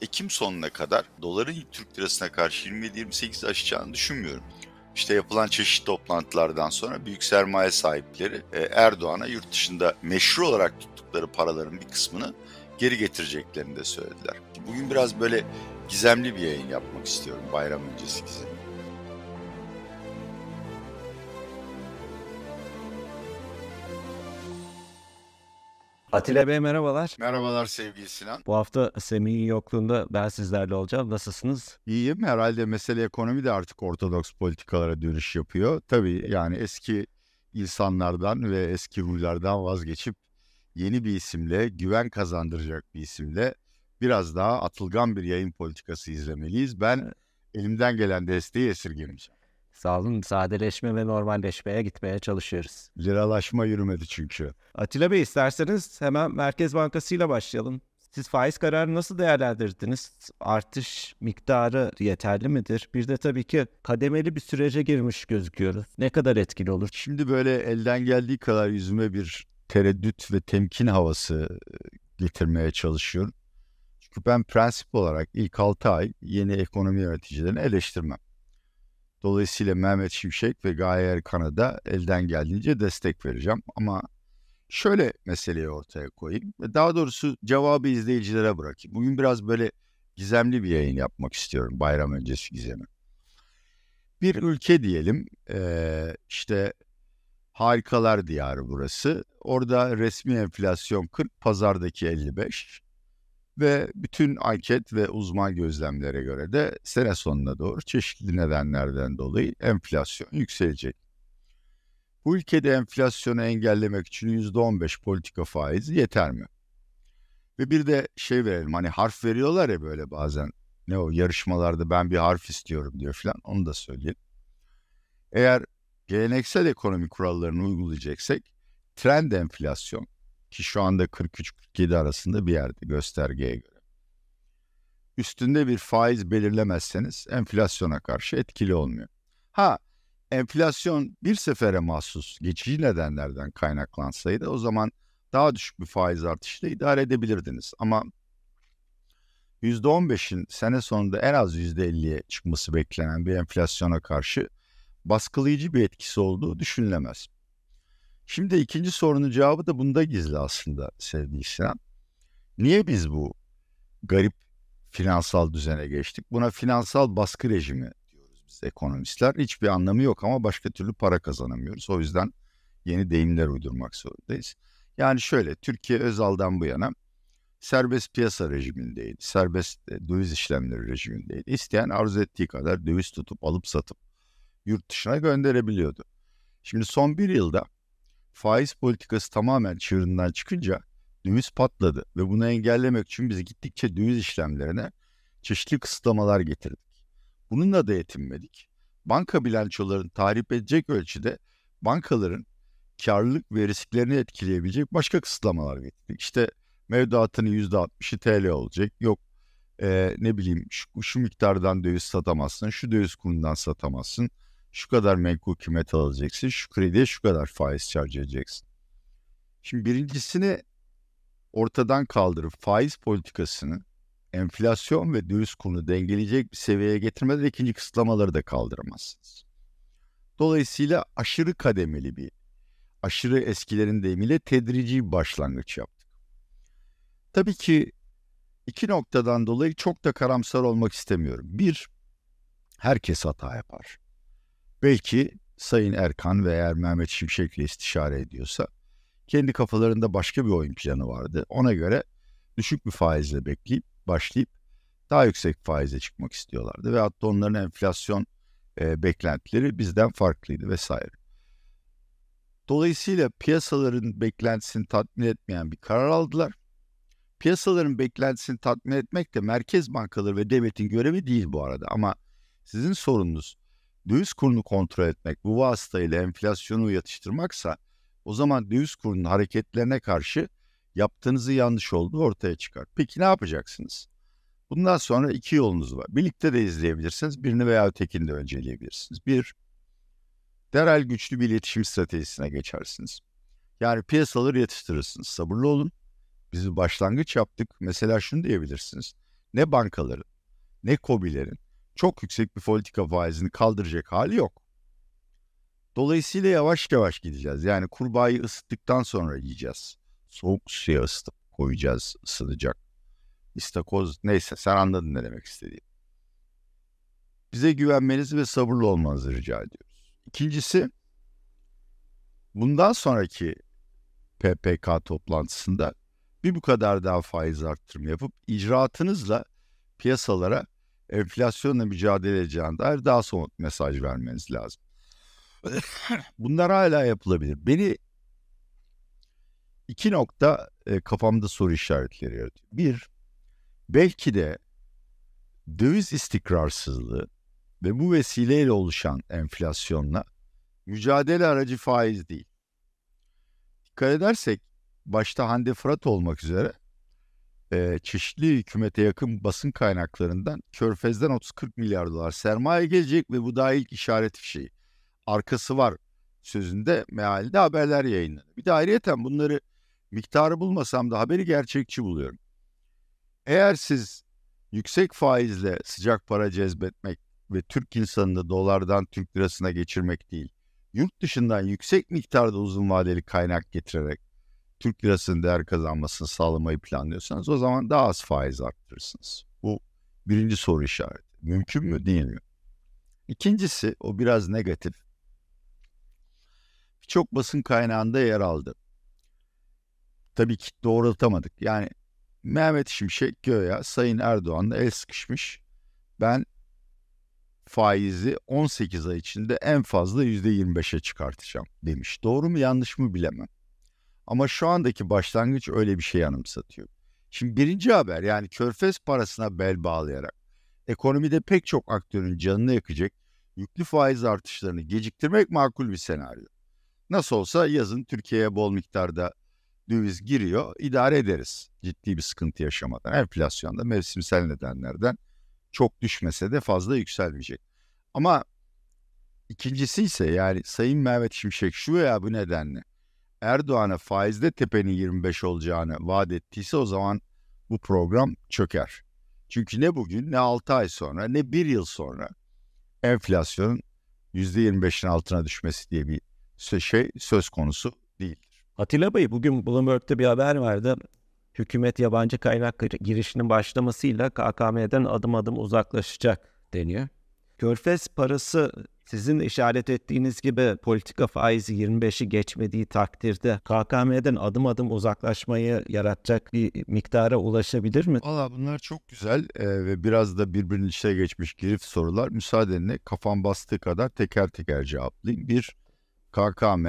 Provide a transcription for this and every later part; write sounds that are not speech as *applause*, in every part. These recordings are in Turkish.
Ekim sonuna kadar doların Türk lirasına karşı 27-28 aşacağını düşünmüyorum. İşte yapılan çeşitli toplantılardan sonra büyük sermaye sahipleri e, Erdoğan'a yurt dışında meşru olarak tuttukları paraların bir kısmını geri getireceklerini de söylediler. Bugün biraz böyle gizemli bir yayın yapmak istiyorum bayram öncesi gizemi. Atilla Bey merhabalar. Merhabalar sevgili Sinan. Bu hafta Semih'in yokluğunda ben sizlerle olacağım. Nasılsınız? İyiyim. Herhalde mesele ekonomi de artık ortodoks politikalara dönüş yapıyor. Tabii yani eski insanlardan ve eski huylardan vazgeçip yeni bir isimle, güven kazandıracak bir isimle biraz daha atılgan bir yayın politikası izlemeliyiz. Ben elimden gelen desteği esirgemeyeceğim. Sağ olun. Sadeleşme ve normalleşmeye gitmeye çalışıyoruz. Liralaşma yürümedi çünkü. Atilla Bey isterseniz hemen Merkez Bankası ile başlayalım. Siz faiz kararını nasıl değerlendirdiniz? Artış miktarı yeterli midir? Bir de tabii ki kademeli bir sürece girmiş gözüküyoruz. Ne kadar etkili olur? Şimdi böyle elden geldiği kadar yüzüme bir tereddüt ve temkin havası e, getirmeye çalışıyorum. Çünkü ben prensip olarak ilk 6 ay yeni ekonomi yöneticilerini eleştirmem. Dolayısıyla Mehmet Şimşek ve Gaye Erkan'a da elden geldiğince destek vereceğim. Ama şöyle meseleyi ortaya koyayım. Daha doğrusu cevabı izleyicilere bırakayım. Bugün biraz böyle gizemli bir yayın yapmak istiyorum bayram öncesi gizemi. Bir ülke diyelim işte harikalar diyarı burası. Orada resmi enflasyon 40, pazardaki 55 ve bütün anket ve uzman gözlemlere göre de sene sonuna doğru çeşitli nedenlerden dolayı enflasyon yükselecek. Bu ülkede enflasyonu engellemek için %15 politika faizi yeter mi? Ve bir de şey verelim hani harf veriyorlar ya böyle bazen ne o yarışmalarda ben bir harf istiyorum diyor falan onu da söyleyelim. Eğer geleneksel ekonomi kurallarını uygulayacaksak trend enflasyon ki şu anda 43-47 arasında bir yerde göstergeye göre. Üstünde bir faiz belirlemezseniz enflasyona karşı etkili olmuyor. Ha enflasyon bir sefere mahsus geçici nedenlerden kaynaklansaydı o zaman daha düşük bir faiz artışıyla idare edebilirdiniz. Ama %15'in sene sonunda en az %50'ye çıkması beklenen bir enflasyona karşı baskılayıcı bir etkisi olduğu düşünülemez. Şimdi ikinci sorunun cevabı da bunda gizli aslında sevgili Sinan. Niye biz bu garip finansal düzene geçtik? Buna finansal baskı rejimi diyoruz biz ekonomistler. Hiçbir anlamı yok ama başka türlü para kazanamıyoruz. O yüzden yeni deyimler uydurmak zorundayız. Yani şöyle Türkiye Özal'dan bu yana serbest piyasa rejimindeydi. Serbest e, döviz işlemleri rejimindeydi. İsteyen arzu ettiği kadar döviz tutup alıp satıp yurt dışına gönderebiliyordu. Şimdi son bir yılda faiz politikası tamamen çığırından çıkınca döviz patladı ve bunu engellemek için biz gittikçe döviz işlemlerine çeşitli kısıtlamalar getirdik. Bununla da yetinmedik. Banka bilançolarını tahrip edecek ölçüde bankaların karlılık ve risklerini etkileyebilecek başka kısıtlamalar getirdik. İşte mevduatının %60'ı TL olacak. Yok e, ne bileyim şu, şu miktardan döviz satamazsın, şu döviz kurundan satamazsın şu kadar menkul kıymet alacaksın, şu krediye şu kadar faiz edeceksin. Şimdi birincisini ortadan kaldırıp faiz politikasını enflasyon ve döviz kurunu dengeleyecek bir seviyeye getirmeden ikinci kısıtlamaları da kaldıramazsınız. Dolayısıyla aşırı kademeli bir, aşırı eskilerin deyimiyle tedrici bir başlangıç yaptık. Tabii ki iki noktadan dolayı çok da karamsar olmak istemiyorum. Bir, herkes hata yapar. Belki Sayın Erkan ve eğer Mehmet Şimşek'le istişare ediyorsa kendi kafalarında başka bir oyun planı vardı. Ona göre düşük bir faizle bekleyip başlayıp daha yüksek faize çıkmak istiyorlardı. Ve hatta onların enflasyon e, beklentileri bizden farklıydı vesaire. Dolayısıyla piyasaların beklentisini tatmin etmeyen bir karar aldılar. Piyasaların beklentisini tatmin etmek de merkez bankaları ve devletin görevi değil bu arada ama sizin sorununuz döviz kurunu kontrol etmek, bu vasıtayla enflasyonu yatıştırmaksa o zaman döviz kurunun hareketlerine karşı yaptığınızı yanlış olduğu ortaya çıkar. Peki ne yapacaksınız? Bundan sonra iki yolunuz var. Birlikte de izleyebilirsiniz. Birini veya ötekini de önceleyebilirsiniz. Bir, derhal güçlü bir iletişim stratejisine geçersiniz. Yani piyasaları yatıştırırsınız. Sabırlı olun. Biz başlangıç yaptık. Mesela şunu diyebilirsiniz. ne bankaların ne kobilerin çok yüksek bir politika faizini kaldıracak hali yok. Dolayısıyla yavaş yavaş gideceğiz. Yani kurbağayı ısıttıktan sonra yiyeceğiz. Soğuk suya ısıtıp koyacağız ısınacak. İstakoz neyse sen anladın ne demek istediğim. Bize güvenmenizi ve sabırlı olmanızı rica ediyoruz. İkincisi bundan sonraki PPK toplantısında bir bu kadar daha faiz arttırımı yapıp icraatınızla piyasalara enflasyonla mücadele edeceğine dair daha somut mesaj vermeniz lazım. *laughs* Bunlar hala yapılabilir. Beni iki nokta e, kafamda soru işaretleri yaratıyor. Bir, belki de döviz istikrarsızlığı ve bu vesileyle oluşan enflasyonla mücadele aracı faiz değil. Dikkat edersek başta Hande Fırat olmak üzere e, çeşitli hükümete yakın basın kaynaklarından Körfez'den 30-40 milyar dolar sermaye gelecek ve bu daha ilk işaret fişeği. Arkası var sözünde mealde haberler yayınlanıyor. Bir de ayrıyeten bunları miktarı bulmasam da haberi gerçekçi buluyorum. Eğer siz yüksek faizle sıcak para cezbetmek ve Türk insanını dolardan Türk lirasına geçirmek değil, yurt dışından yüksek miktarda uzun vadeli kaynak getirerek Türk lirasının değer kazanmasını sağlamayı planlıyorsanız o zaman daha az faiz arttırırsınız. Bu birinci soru işareti. Mümkün mü değil mi? İkincisi o biraz negatif. Birçok basın kaynağında yer aldı. Tabii ki doğrultamadık. Yani Mehmet Şimşek göya Sayın Erdoğan'la el sıkışmış. Ben faizi 18 ay içinde en fazla %25'e çıkartacağım demiş. Doğru mu yanlış mı bilemem. Ama şu andaki başlangıç öyle bir şey anımsatıyor. Şimdi birinci haber yani körfez parasına bel bağlayarak ekonomide pek çok aktörün canını yakacak yüklü faiz artışlarını geciktirmek makul bir senaryo. Nasıl olsa yazın Türkiye'ye bol miktarda döviz giriyor, idare ederiz ciddi bir sıkıntı yaşamadan. Enflasyonda mevsimsel nedenlerden çok düşmese de fazla yükselmeyecek. Ama ikincisi ise yani Sayın Mehmet Şimşek şu veya bu nedenle Erdoğan'a faizde tepenin 25 olacağını vaat ettiyse o zaman bu program çöker. Çünkü ne bugün ne 6 ay sonra ne 1 yıl sonra enflasyonun %25'in altına düşmesi diye bir şey söz konusu değildir. Atilla Bey bugün Bloomberg'de bir haber vardı. Hükümet yabancı kaynak girişinin başlamasıyla KKM'den adım adım uzaklaşacak deniyor. Körfez parası sizin işaret ettiğiniz gibi politika faizi 25'i geçmediği takdirde KKM'den adım adım uzaklaşmayı yaratacak bir miktara ulaşabilir mi? Valla bunlar çok güzel e, ve biraz da birbirinin içine geçmiş girif sorular. Müsaadenle kafam bastığı kadar teker teker cevaplayayım. Bir, KKM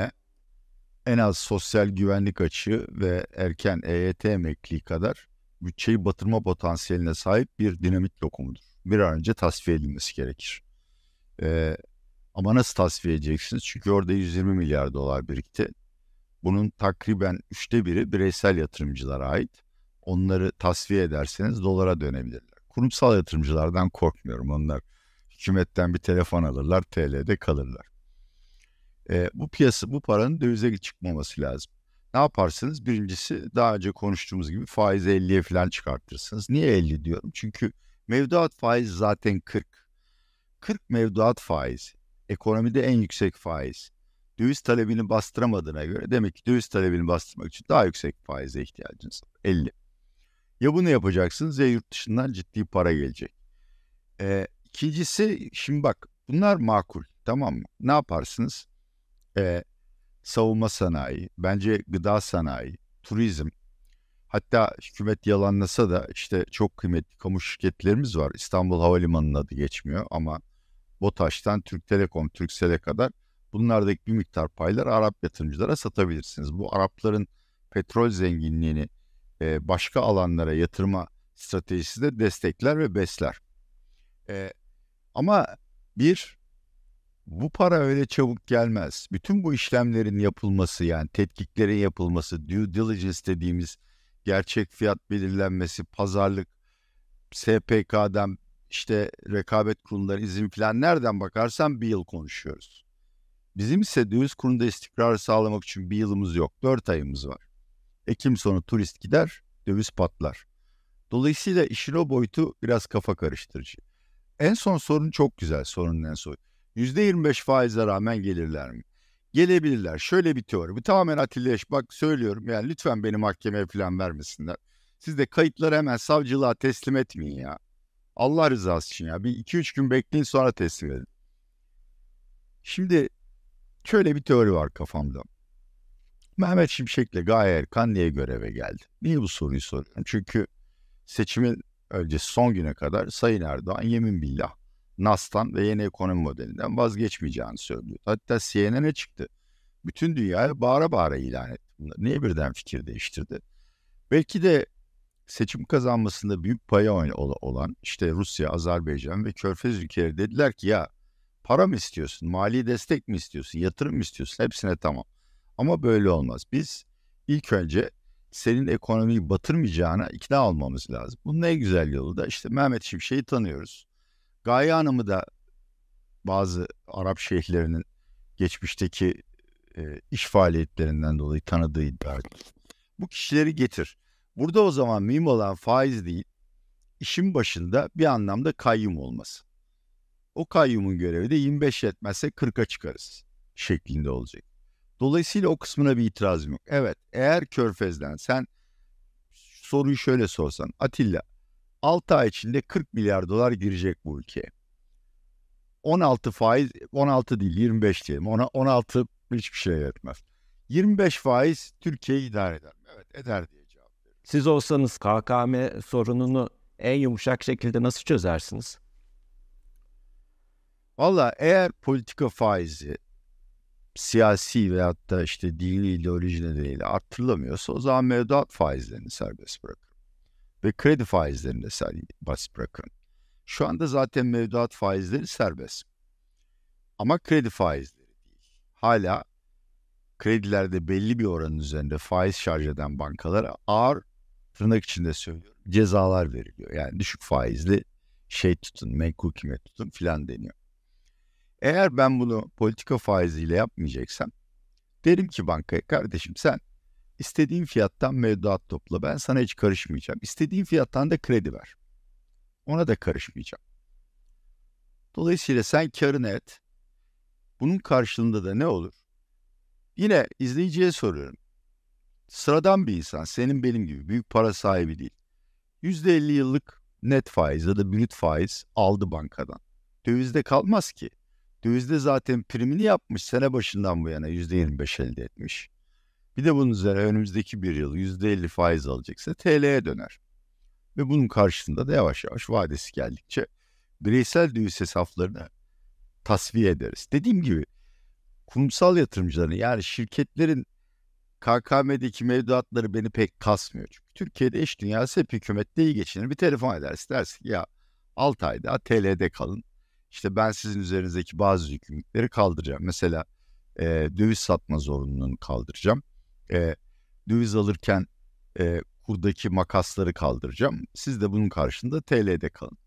en az sosyal güvenlik açığı ve erken EYT emekliliği kadar bütçeyi batırma potansiyeline sahip bir dinamit lokumudur. Bir an önce tasfiye edilmesi gerekir. Ee, ama nasıl tasfiye edeceksiniz? Çünkü orada 120 milyar dolar birikti. Bunun takriben üçte biri bireysel yatırımcılara ait. Onları tasfiye ederseniz dolara dönebilirler. Kurumsal yatırımcılardan korkmuyorum. Onlar hükümetten bir telefon alırlar, TL'de kalırlar. E, bu piyasa, bu paranın dövize çıkmaması lazım. Ne yaparsınız? Birincisi daha önce konuştuğumuz gibi faizi 50'ye falan çıkartırsınız. Niye 50 diyorum? Çünkü mevduat faizi zaten 40. 40 mevduat faizi ekonomide en yüksek faiz. Döviz talebini bastıramadığına göre demek ki döviz talebini bastırmak için daha yüksek faize ihtiyacınız var. 50. Ya bunu yapacaksınız ya yurt dışından ciddi para gelecek. Ee, ikincisi şimdi bak bunlar makul tamam mı? Ne yaparsınız? Ee, savunma sanayi, bence gıda sanayi, turizm. Hatta hükümet yalanlasa da işte çok kıymetli kamu şirketlerimiz var. İstanbul Havalimanı'nın adı geçmiyor ama BOTAŞ'tan Türk Telekom, Turkcell'e kadar bunlardaki bir miktar paylar Arap yatırımcılara satabilirsiniz. Bu Arapların petrol zenginliğini e, başka alanlara yatırma stratejisi de destekler ve besler. E, ama bir, bu para öyle çabuk gelmez. Bütün bu işlemlerin yapılması yani tetkiklerin yapılması, due diligence dediğimiz gerçek fiyat belirlenmesi, pazarlık, SPK'dan işte rekabet kurumları izin falan nereden bakarsan bir yıl konuşuyoruz. Bizim ise döviz kurunda istikrar sağlamak için bir yılımız yok. Dört ayımız var. Ekim sonu turist gider, döviz patlar. Dolayısıyla işin o boyutu biraz kafa karıştırıcı. En son sorun çok güzel sorunun en son. %25 faize rağmen gelirler mi? Gelebilirler. Şöyle bir teori. Bu tamamen Atilla Bak söylüyorum yani lütfen beni mahkemeye falan vermesinler. Siz de kayıtları hemen savcılığa teslim etmeyin ya. Allah rızası için ya. Bir iki üç gün bekleyin sonra teslim edin. Şimdi şöyle bir teori var kafamda. Mehmet Şimşek'le Gaye Erkan niye göreve geldi? Niye bu soruyu soruyorum? Çünkü seçimin öncesi son güne kadar Sayın Erdoğan yemin billah NAS'tan ve yeni ekonomi modelinden vazgeçmeyeceğini söylüyor. Hatta CNN'e çıktı. Bütün dünyaya bağıra bağıra ilan etti. Niye birden fikir değiştirdi? Belki de seçim kazanmasında büyük paya olan işte Rusya, Azerbaycan ve Körfez ülkeleri dediler ki ya para mı istiyorsun, mali destek mi istiyorsun, yatırım mı istiyorsun hepsine tamam. Ama böyle olmaz. Biz ilk önce senin ekonomiyi batırmayacağına ikna olmamız lazım. Bunun en güzel yolu da işte Mehmet Şimşek'i tanıyoruz. Gaye Hanım'ı da bazı Arap şeyhlerinin geçmişteki e, iş faaliyetlerinden dolayı tanıdığı iddia edilir. Bu kişileri getir. Burada o zaman mühim olan faiz değil, işin başında bir anlamda kayyum olması. O kayyumun görevi de 25 yetmezse 40'a çıkarız şeklinde olacak. Dolayısıyla o kısmına bir itirazım yok. Evet eğer Körfez'den sen soruyu şöyle sorsan Atilla 6 ay içinde 40 milyar dolar girecek bu ülkeye. 16 faiz 16 değil 25 diyelim. Ona 16 hiçbir şey yetmez. 25 faiz Türkiye'yi idare eder? Evet eder diye. Siz olsanız KKM sorununu en yumuşak şekilde nasıl çözersiniz? Valla eğer politika faizi siyasi veyahut da işte dini ideoloji nedeniyle arttırılamıyorsa o zaman mevduat faizlerini serbest bırakın. Ve kredi faizlerini de serbest bırakın. Şu anda zaten mevduat faizleri serbest. Ama kredi faizleri değil. Hala kredilerde belli bir oranın üzerinde faiz şarj eden bankalara ağır tırnak içinde söylüyorum cezalar veriliyor. Yani düşük faizli şey tutun, menkul kıymet tutun filan deniyor. Eğer ben bunu politika faiziyle yapmayacaksam derim ki bankaya kardeşim sen istediğin fiyattan mevduat topla ben sana hiç karışmayacağım. İstediğin fiyattan da kredi ver. Ona da karışmayacağım. Dolayısıyla sen karını et. Bunun karşılığında da ne olur? Yine izleyiciye soruyorum. Sıradan bir insan, senin benim gibi büyük para sahibi değil. %50 yıllık net faiz ya da brüt faiz aldı bankadan. Dövizde kalmaz ki. Dövizde zaten primini yapmış sene başından bu yana %25 elde etmiş. Bir de bunun üzerine önümüzdeki bir yıl %50 faiz alacaksa TL'ye döner. Ve bunun karşısında da yavaş yavaş vadesi geldikçe bireysel döviz hesaplarını tasfiye ederiz. Dediğim gibi kurumsal yatırımcıların yani şirketlerin KKM'deki mevduatları beni pek kasmıyor. Çünkü Türkiye'de eş dünyası hep hükümette iyi geçinir. Bir telefon edersin dersin ya 6 ayda TL'de kalın. İşte ben sizin üzerinizdeki bazı yükümlülükleri kaldıracağım. Mesela e, döviz satma zorunluluğunu kaldıracağım. E, döviz alırken e, kurdaki makasları kaldıracağım. Siz de bunun karşında TL'de kalın.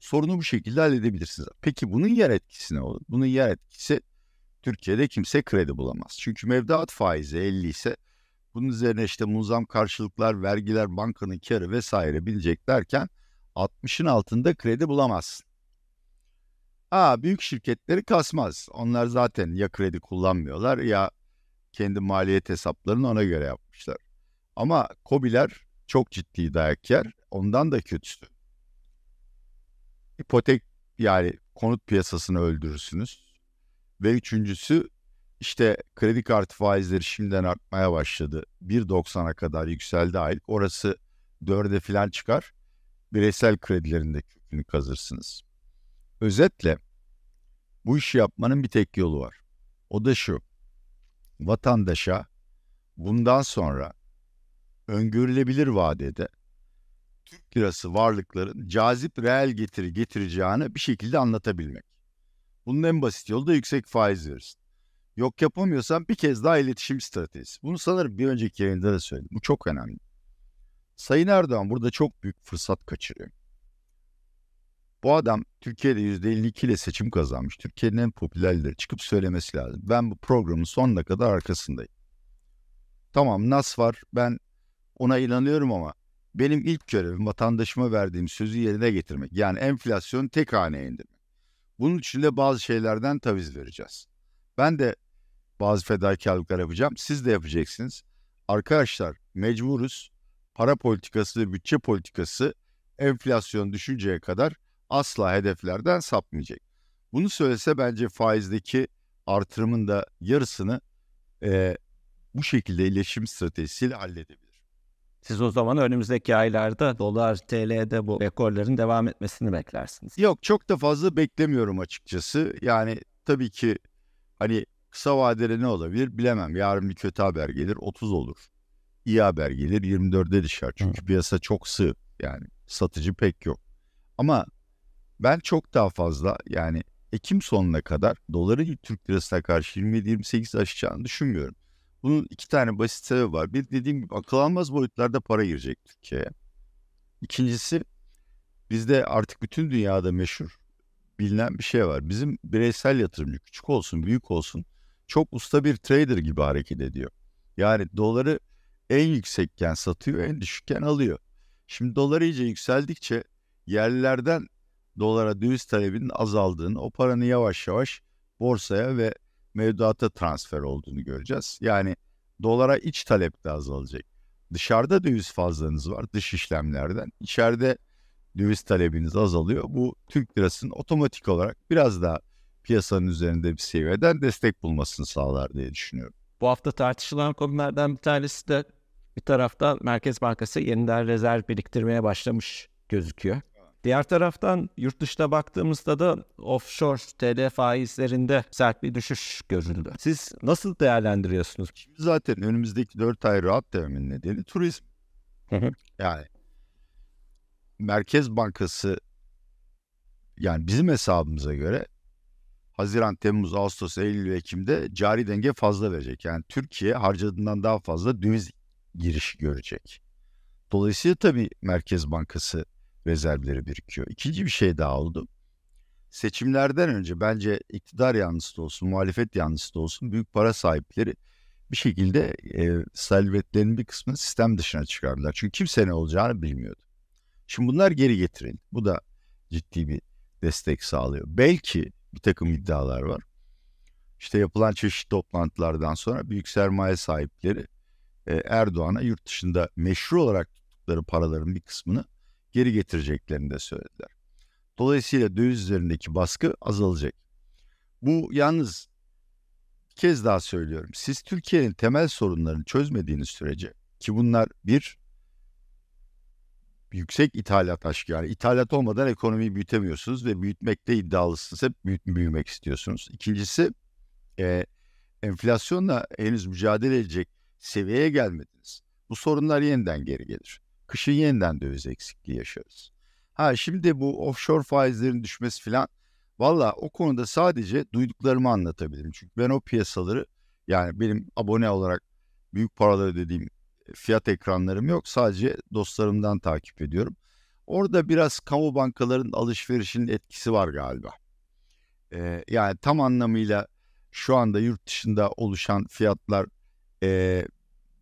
Sorunu bu şekilde halledebilirsiniz. Peki bunun yer etkisi ne olur? Bunun yer etkisi Türkiye'de kimse kredi bulamaz. Çünkü mevduat faizi 50 ise bunun üzerine işte muzam karşılıklar, vergiler, bankanın karı vesaire bilecek derken 60'ın altında kredi bulamazsın. Aa, büyük şirketleri kasmaz. Onlar zaten ya kredi kullanmıyorlar ya kendi maliyet hesaplarını ona göre yapmışlar. Ama kobiler çok ciddi dayak yer. Ondan da kötüsü. İpotek yani konut piyasasını öldürürsünüz. Ve üçüncüsü işte kredi kartı faizleri şimdiden artmaya başladı. 1.90'a kadar yükseldi aylık. Orası 4'e falan çıkar. Bireysel kredilerinde kökünü kazırsınız. Özetle bu işi yapmanın bir tek yolu var. O da şu. Vatandaşa bundan sonra öngörülebilir vadede Türk lirası varlıkların cazip reel getiri getireceğini bir şekilde anlatabilmek. Bunun en basit yolu da yüksek faiz verirsin. Yok yapamıyorsan bir kez daha iletişim stratejisi. Bunu sanırım bir önceki yayında da söyledim. Bu çok önemli. Sayın Erdoğan burada çok büyük fırsat kaçırıyor. Bu adam Türkiye'de %52 ile seçim kazanmış. Türkiye'nin en popülerleri çıkıp söylemesi lazım. Ben bu programın sonuna kadar arkasındayım. Tamam Nas var ben ona inanıyorum ama benim ilk görevim vatandaşıma verdiğim sözü yerine getirmek. Yani enflasyon tek haneye indirmek. Bunun için de bazı şeylerden taviz vereceğiz. Ben de bazı fedakarlıklar yapacağım. Siz de yapacaksınız. Arkadaşlar mecburuz. Para politikası ve bütçe politikası enflasyon düşünceye kadar asla hedeflerden sapmayacak. Bunu söylese bence faizdeki artırımın da yarısını e, bu şekilde iletişim stratejisiyle halledebilir. Siz o zaman önümüzdeki aylarda dolar TL'de bu rekorların devam etmesini beklersiniz. Yok çok da fazla beklemiyorum açıkçası. Yani tabii ki hani kısa vadede ne olabilir bilemem. Yarın bir kötü haber gelir 30 olur. İyi haber gelir 24'e düşer. Çünkü Hı. piyasa çok sığ. Yani satıcı pek yok. Ama ben çok daha fazla yani Ekim sonuna kadar doların Türk lirasına karşı 27-28 aşacağını düşünmüyorum. Bunun iki tane basit sebebi var. Bir dediğim gibi akıl almaz boyutlarda para girecek Türkiye'ye. İkincisi bizde artık bütün dünyada meşhur bilinen bir şey var. Bizim bireysel yatırımcı küçük olsun büyük olsun çok usta bir trader gibi hareket ediyor. Yani doları en yüksekken satıyor en düşükken alıyor. Şimdi dolar iyice yükseldikçe yerlilerden dolara döviz talebinin azaldığını, o paranın yavaş yavaş borsaya ve mevduata transfer olduğunu göreceğiz. Yani dolara iç talep de azalacak. Dışarıda döviz fazlanız var dış işlemlerden. İçeride döviz talebiniz azalıyor. Bu Türk lirasının otomatik olarak biraz daha piyasanın üzerinde bir seviyeden destek bulmasını sağlar diye düşünüyorum. Bu hafta tartışılan konulardan bir tanesi de bir taraftan Merkez Bankası yeniden rezerv biriktirmeye başlamış gözüküyor. Diğer taraftan yurt dışına baktığımızda da offshore TL faizlerinde sert bir düşüş görüldü. Siz nasıl değerlendiriyorsunuz? Şimdi zaten önümüzdeki 4 ay rahat dememin nedeni turizm. Yani Merkez Bankası yani bizim hesabımıza göre Haziran, Temmuz, Ağustos, Eylül ve Ekim'de cari denge fazla verecek. Yani Türkiye harcadığından daha fazla döviz girişi görecek. Dolayısıyla tabii Merkez Bankası rezervleri birikiyor. İkinci bir şey daha oldu. Seçimlerden önce bence iktidar yanlısı da olsun, muhalefet yanlısı da olsun büyük para sahipleri bir şekilde e, servetlerinin bir kısmını sistem dışına çıkardılar. Çünkü kimse ne olacağını bilmiyordu. Şimdi bunlar geri getirin. Bu da ciddi bir destek sağlıyor. Belki bir takım iddialar var. İşte yapılan çeşitli toplantılardan sonra büyük sermaye sahipleri e, Erdoğan'a yurt dışında meşru olarak tuttukları paraların bir kısmını geri getireceklerini de söylediler. Dolayısıyla döviz üzerindeki baskı azalacak. Bu yalnız bir kez daha söylüyorum. Siz Türkiye'nin temel sorunlarını çözmediğiniz sürece ki bunlar bir yüksek ithalat aşkı yani ithalat olmadan ekonomiyi büyütemiyorsunuz ve büyütmekte iddialısınız. Hep büyüt, büyümek istiyorsunuz. İkincisi e, enflasyonla henüz mücadele edecek seviyeye gelmediniz. Bu sorunlar yeniden geri gelir kışın yeniden döviz eksikliği yaşarız. Ha şimdi bu offshore faizlerin düşmesi falan valla o konuda sadece duyduklarımı anlatabilirim. Çünkü ben o piyasaları yani benim abone olarak büyük paralar ödediğim fiyat ekranlarım yok. Sadece dostlarımdan takip ediyorum. Orada biraz kamu bankaların alışverişinin etkisi var galiba. Ee, yani tam anlamıyla şu anda yurt dışında oluşan fiyatlar e,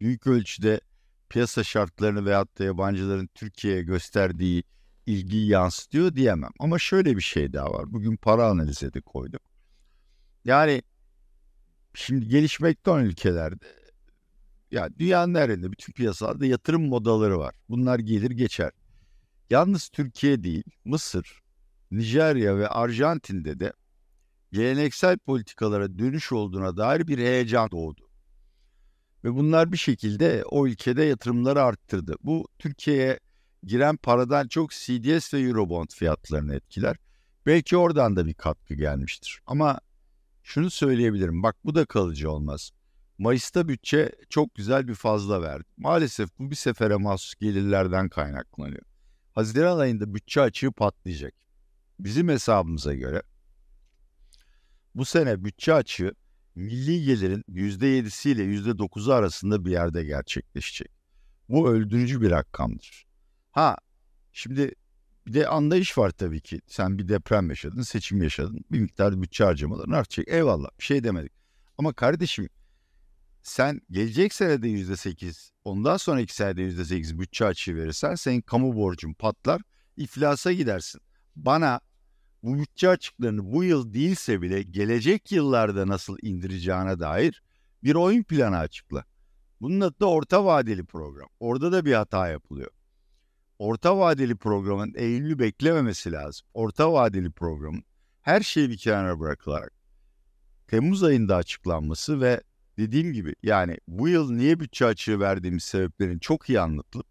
büyük ölçüde piyasa şartlarını veyahut da yabancıların Türkiye'ye gösterdiği ilgiyi yansıtıyor diyemem. Ama şöyle bir şey daha var. Bugün para analize de koyduk. Yani şimdi gelişmekte olan ülkelerde ya dünyanın nerede bütün piyasalarda yatırım modaları var. Bunlar gelir geçer. Yalnız Türkiye değil, Mısır, Nijerya ve Arjantin'de de geleneksel politikalara dönüş olduğuna dair bir heyecan doğdu. Ve bunlar bir şekilde o ülkede yatırımları arttırdı. Bu Türkiye'ye giren paradan çok CDS ve Eurobond fiyatlarını etkiler. Belki oradan da bir katkı gelmiştir. Ama şunu söyleyebilirim. Bak bu da kalıcı olmaz. Mayıs'ta bütçe çok güzel bir fazla verdi. Maalesef bu bir sefere mahsus gelirlerden kaynaklanıyor. Haziran ayında bütçe açığı patlayacak. Bizim hesabımıza göre bu sene bütçe açığı milli gelirin %7'si ile %9'u arasında bir yerde gerçekleşecek. Bu öldürücü bir rakamdır. Ha şimdi bir de anlayış var tabii ki. Sen bir deprem yaşadın, seçim yaşadın. Bir miktar bütçe harcamaların artacak. Eyvallah bir şey demedik. Ama kardeşim sen gelecek senede yüzde sekiz, ondan sonraki senede yüzde sekiz bütçe açığı verirsen senin kamu borcun patlar, iflasa gidersin. Bana bu bütçe açıklarını bu yıl değilse bile gelecek yıllarda nasıl indireceğine dair bir oyun planı açıkla. Bunun adı da orta vadeli program. Orada da bir hata yapılıyor. Orta vadeli programın Eylül'ü beklememesi lazım. Orta vadeli programın her şeyi bir kenara bırakılarak Temmuz ayında açıklanması ve dediğim gibi yani bu yıl niye bütçe açığı verdiğimiz sebeplerin çok iyi anlatılıp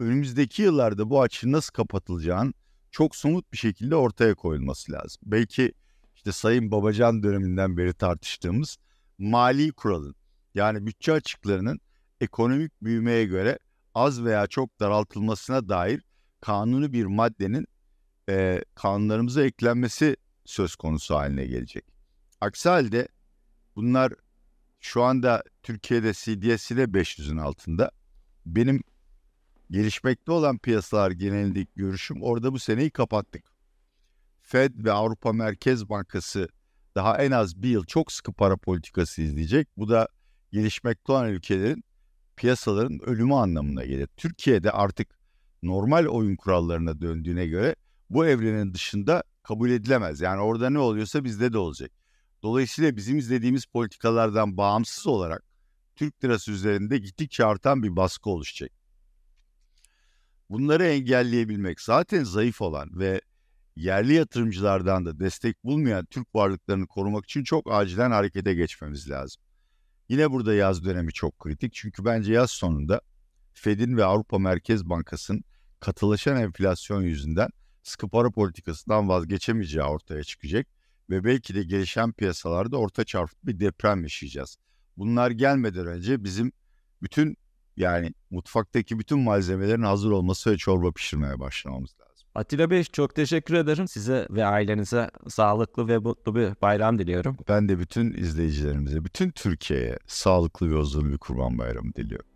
önümüzdeki yıllarda bu açığın nasıl kapatılacağını çok somut bir şekilde ortaya koyulması lazım. Belki işte Sayın Babacan döneminden beri tartıştığımız mali kuralın yani bütçe açıklarının ekonomik büyümeye göre az veya çok daraltılmasına dair kanunu bir maddenin e, kanunlarımıza eklenmesi söz konusu haline gelecek. Aksi halde bunlar şu anda Türkiye'de CDS'i de 500'ün altında. Benim gelişmekte olan piyasalar genelindeki görüşüm orada bu seneyi kapattık. Fed ve Avrupa Merkez Bankası daha en az bir yıl çok sıkı para politikası izleyecek. Bu da gelişmekte olan ülkelerin piyasaların ölümü anlamına gelir. Türkiye'de artık normal oyun kurallarına döndüğüne göre bu evrenin dışında kabul edilemez. Yani orada ne oluyorsa bizde de olacak. Dolayısıyla bizim izlediğimiz politikalardan bağımsız olarak Türk lirası üzerinde gittikçe artan bir baskı oluşacak. Bunları engelleyebilmek zaten zayıf olan ve yerli yatırımcılardan da destek bulmayan Türk varlıklarını korumak için çok acilen harekete geçmemiz lazım. Yine burada yaz dönemi çok kritik çünkü bence yaz sonunda Fed'in ve Avrupa Merkez Bankası'nın katılaşan enflasyon yüzünden sıkı para politikasından vazgeçemeyeceği ortaya çıkacak ve belki de gelişen piyasalarda orta çarpık bir deprem yaşayacağız. Bunlar gelmeden önce bizim bütün yani mutfaktaki bütün malzemelerin hazır olması ve çorba pişirmeye başlamamız lazım. Atilla Bey çok teşekkür ederim. Size ve ailenize sağlıklı ve mutlu bir bayram diliyorum. Ben de bütün izleyicilerimize, bütün Türkiye'ye sağlıklı ve huzurlu bir kurban bayramı diliyorum.